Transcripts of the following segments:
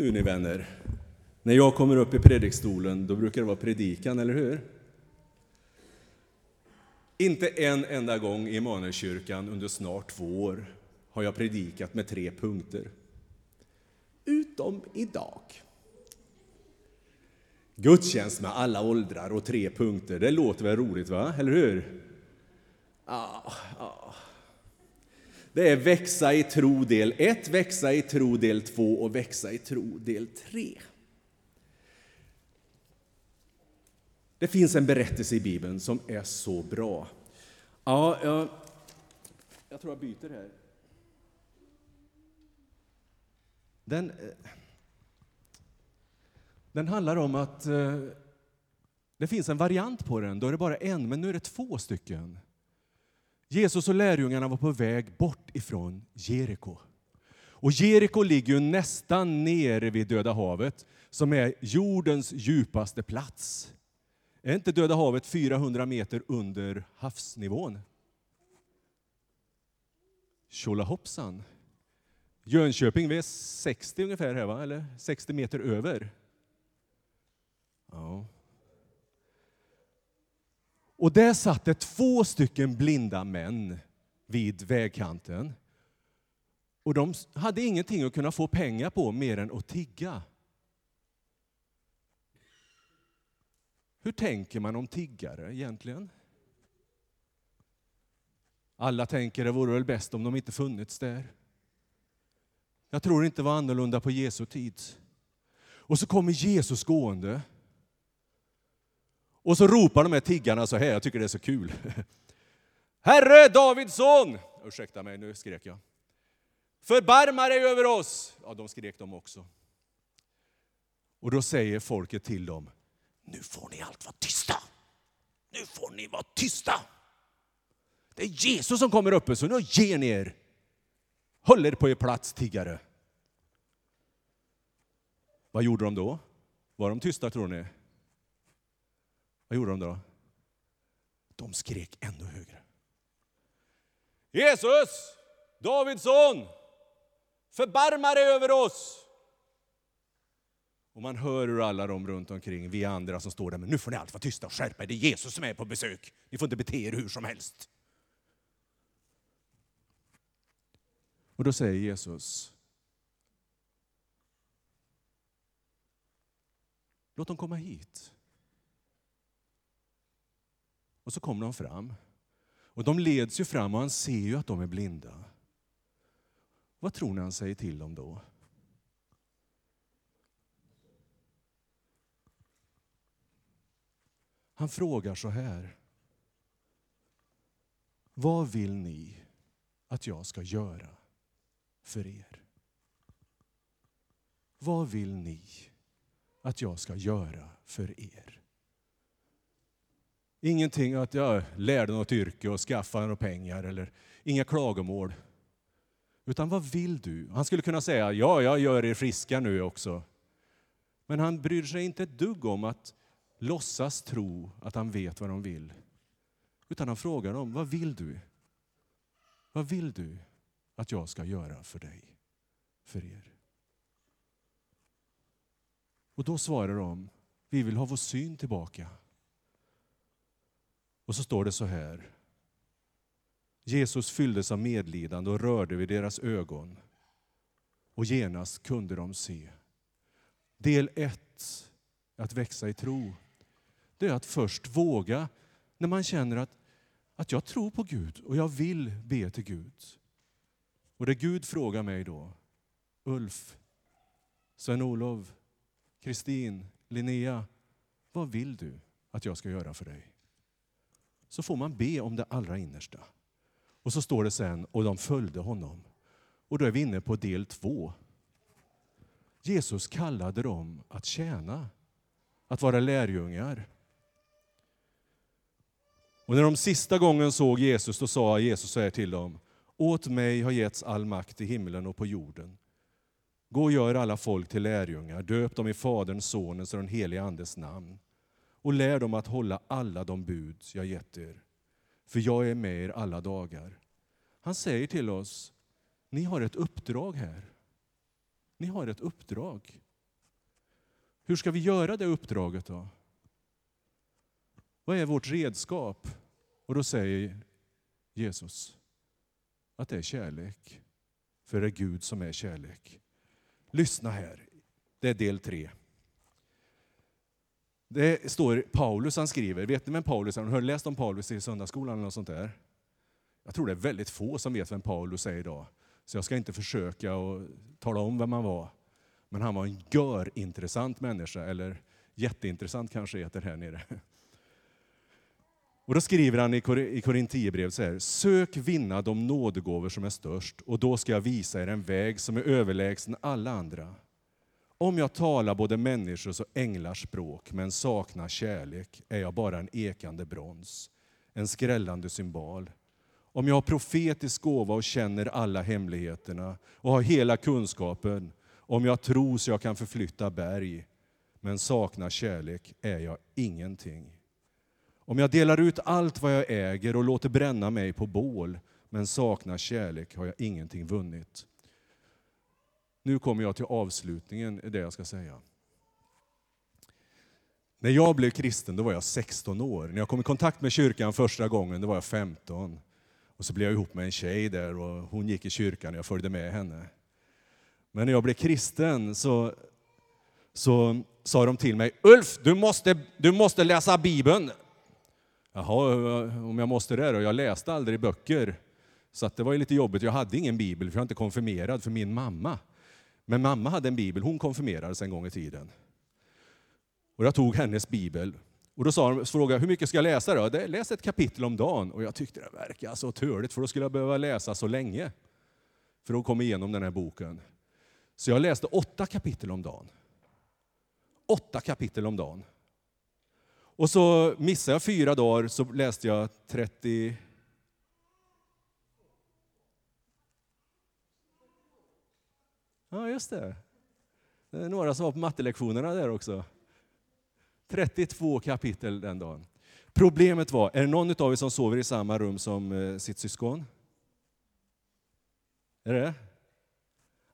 Nu ni vänner, när jag kommer upp i predikstolen då brukar det vara predikan, eller hur? Inte en enda gång i Emanuelskyrkan under snart två år har jag predikat med tre punkter. Utom idag. Gudstjänst med alla åldrar och tre punkter, det låter väl roligt, va? Eller hur? Ah. Det är växa i tro del 1, växa i tro del 2 och växa i tro del 3. Det finns en berättelse i Bibeln som är så bra. Ja, jag, jag tror jag byter här. Den, eh, den handlar om att eh, det finns en variant på den, då är det bara en, men nu är det två stycken. Jesus och lärjungarna var på väg bort ifrån Jeriko. Och Jeriko ligger ju nästan nere vid Döda havet, som är jordens djupaste plats. Är inte Döda havet 400 meter under havsnivån? Tjolahoppsan! Jönköping, vi är 60 ungefär här, va? eller 60 meter över. Ja. Och där satt det två stycken blinda män vid vägkanten. Och de hade ingenting att kunna få pengar på mer än att tigga. Hur tänker man om tiggare egentligen? Alla tänker det vore väl bäst om de inte funnits där. Jag tror inte det var annorlunda på Jesu tid. Och så kommer Jesus gående. Och så ropar de här tiggarna så här, jag tycker det är så kul. Herre Davids son! Ursäkta mig, nu skrek jag. Förbarma dig över oss! Ja, de skrek de också. Och då säger folket till dem, nu får ni allt vara tysta. Nu får ni vara tysta. Det är Jesus som kommer uppe, så nu ger ni er. Håll er på er plats, tiggare. Vad gjorde de då? Var de tysta, tror ni? Vad gjorde de då? De skrek ännu högre. Jesus, Davids son, förbarma dig över oss! Och man hör hur alla de runt omkring, vi andra som står där, men nu får ni allt vara tysta och skärpa er, det är Jesus som är på besök. Ni får inte bete er hur som helst. Och då säger Jesus, låt dem komma hit. Och så kommer de fram. Och de leds ju fram och han ser ju att de är blinda. Vad tror ni han säger till dem då? Han frågar så här. Vad vill ni att jag ska göra för er? Vad vill ni att jag ska göra för er? Ingenting att jag lärde något yrke och skaffade några pengar eller inga klagomål. Utan vad vill du? Han skulle kunna säga, ja, jag gör er friska nu också. Men han bryr sig inte ett dugg om att låtsas tro att han vet vad de vill. Utan han frågar dem, vad vill du? Vad vill du att jag ska göra för dig, för er? Och då svarar de, vi vill ha vår syn tillbaka. Och så står det så här. Jesus fylldes av medlidande och rörde vid deras ögon. Och genast kunde de se. Del 1, att växa i tro. Det är att först våga, när man känner att, att jag tror på Gud och jag vill be till Gud. Och det Gud frågar mig då, Ulf, Sven-Olov, Kristin, Linnea, vad vill du att jag ska göra för dig? Så får man be om det allra innersta. Och så står det sen, och de följde honom. Och då är vi inne på del två. Jesus kallade dem att tjäna, att vara lärjungar. Och när de sista gången såg Jesus, då sa Jesus så här till dem. Åt mig har getts all makt i himlen och på jorden. Gå och gör alla folk till lärjungar, döp dem i Faderns, Sonens och den helige Andes namn och lär dem att hålla alla de bud jag gett er. För jag är med er alla dagar. Han säger till oss, ni har ett uppdrag här. Ni har ett uppdrag. Hur ska vi göra det uppdraget då? Vad är vårt redskap? Och då säger Jesus att det är kärlek. För det är Gud som är kärlek. Lyssna här, det är del tre. Det står Paulus, han skriver, vet ni vem Paulus är? Har ni läst om Paulus i söndagsskolan eller något sånt där? Jag tror det är väldigt få som vet vem Paulus är idag. Så jag ska inte försöka och tala om vem han var. Men han var en görintressant människa, eller jätteintressant kanske heter här nere. Och då skriver han i Korintierbrevet så här, sök vinna de nådegåvor som är störst och då ska jag visa er en väg som är överlägsen alla andra. Om jag talar både människors och änglars språk men saknar kärlek är jag bara en ekande brons, en skrällande symbol. Om jag har profetisk gåva och känner alla hemligheterna och har hela kunskapen, om jag tror så jag kan förflytta berg men saknar kärlek är jag ingenting. Om jag delar ut allt vad jag äger och låter bränna mig på bål men saknar kärlek har jag ingenting vunnit. Nu kommer jag till avslutningen i det jag ska säga. När jag blev kristen då var jag 16 år. När jag kom i kontakt med kyrkan första gången då var jag 15. Och så blev jag ihop med en tjej där och hon gick i kyrkan och jag följde med henne. Men när jag blev kristen så, så sa de till mig, Ulf, du måste, du måste läsa Bibeln. Jaha, om jag måste det då? Jag läste aldrig böcker. Så att det var ju lite jobbigt. Jag hade ingen bibel, för jag är inte konfirmerad för min mamma. Men mamma hade en bibel, hon konfirmerades en gång i tiden. Och jag tog hennes bibel. Och då sa de, frågade hur mycket ska jag läsa då? Läs ett kapitel om dagen. Och jag tyckte det verkade så törligt, för då skulle jag behöva läsa så länge. För att komma igenom den här boken. Så jag läste åtta kapitel om dagen. Åtta kapitel om dagen. Och så missade jag fyra dagar, så läste jag 30... Ja, just det. Det är några som var på mattelektionerna där också. 32 kapitel den dagen. Problemet var, är det någon av er som sover i samma rum som eh, sitt syskon? Är det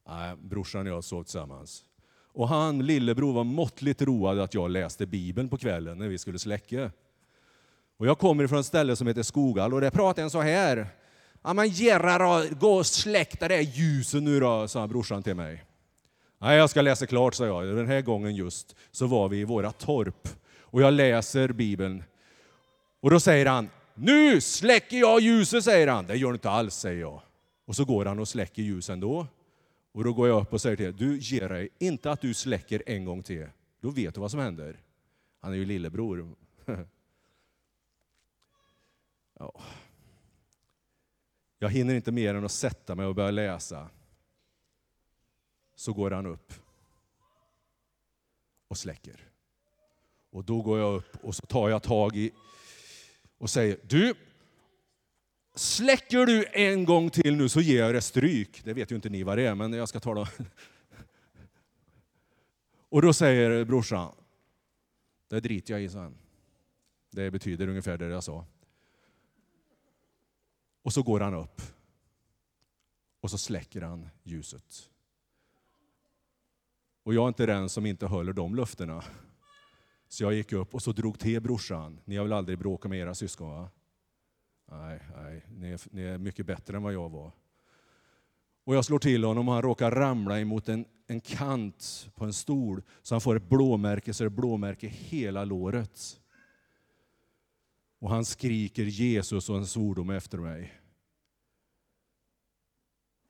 Nej, brorsan och jag sov tillsammans. Och han, lillebror, var måttligt road att jag läste Bibeln på kvällen när vi skulle släcka. Och jag kommer från ett ställe som heter Skogal och där pratar en så här. Ja men Gerhard, gå och släck det där ljuset nu då, sa brorsan till mig. Nej, jag ska läsa klart, sa jag. Den här gången just så var vi i våra torp och jag läser Bibeln. Och då säger han, nu släcker jag ljuset, säger han. Det gör du inte alls, säger jag. Och så går han och släcker ljuset ändå. Och då går jag upp och säger till du ger dig inte att du släcker en gång till. Då vet du vad som händer. Han är ju lillebror. ja. Jag hinner inte mer än att sätta mig och börja läsa. Så går han upp och släcker. Och då går jag upp och så tar jag tag i och säger, du, Släcker du en gång till nu så ger jag dig stryk. Det vet ju inte ni vad det är, men jag ska tala. Och då säger brorsan, det driter jag i, sen. Det betyder ungefär det jag sa. Och så går han upp. Och så släcker han ljuset. Och jag är inte den som inte håller de löftena. Så jag gick upp och så drog till brorsan. Ni har väl aldrig bråkat med era syskon? Va? Nej, nej, ni är, ni är mycket bättre än vad jag var. Och jag slår till honom och han råkar ramla emot en, en kant på en stol så han får ett blåmärke, så det blåmärke hela låret. Och han skriker Jesus och en svordom efter mig.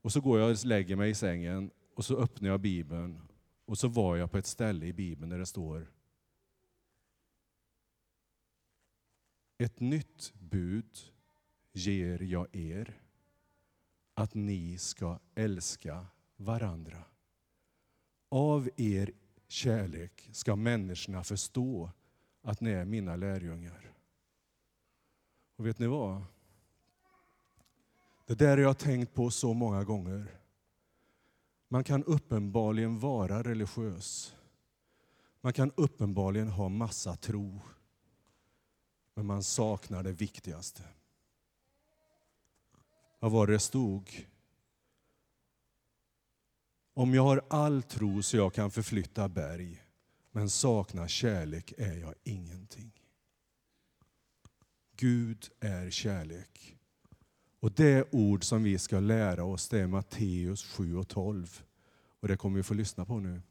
Och så går jag och lägger mig i sängen och så öppnar jag Bibeln och så var jag på ett ställe i Bibeln där det står Ett nytt bud ger jag er att ni ska älska varandra. Av er kärlek ska människorna förstå att ni är mina lärjungar. Och vet ni vad? Det där har jag tänkt på så många gånger. Man kan uppenbarligen vara religiös. Man kan uppenbarligen ha massa tro. Men man saknar det viktigaste. Vad var det stod? Om jag har all tro så jag kan förflytta berg, men saknar kärlek är jag ingenting. Gud är kärlek. Och det ord som vi ska lära oss det är Matteus 7 och 12. Och det kommer vi få lyssna på nu.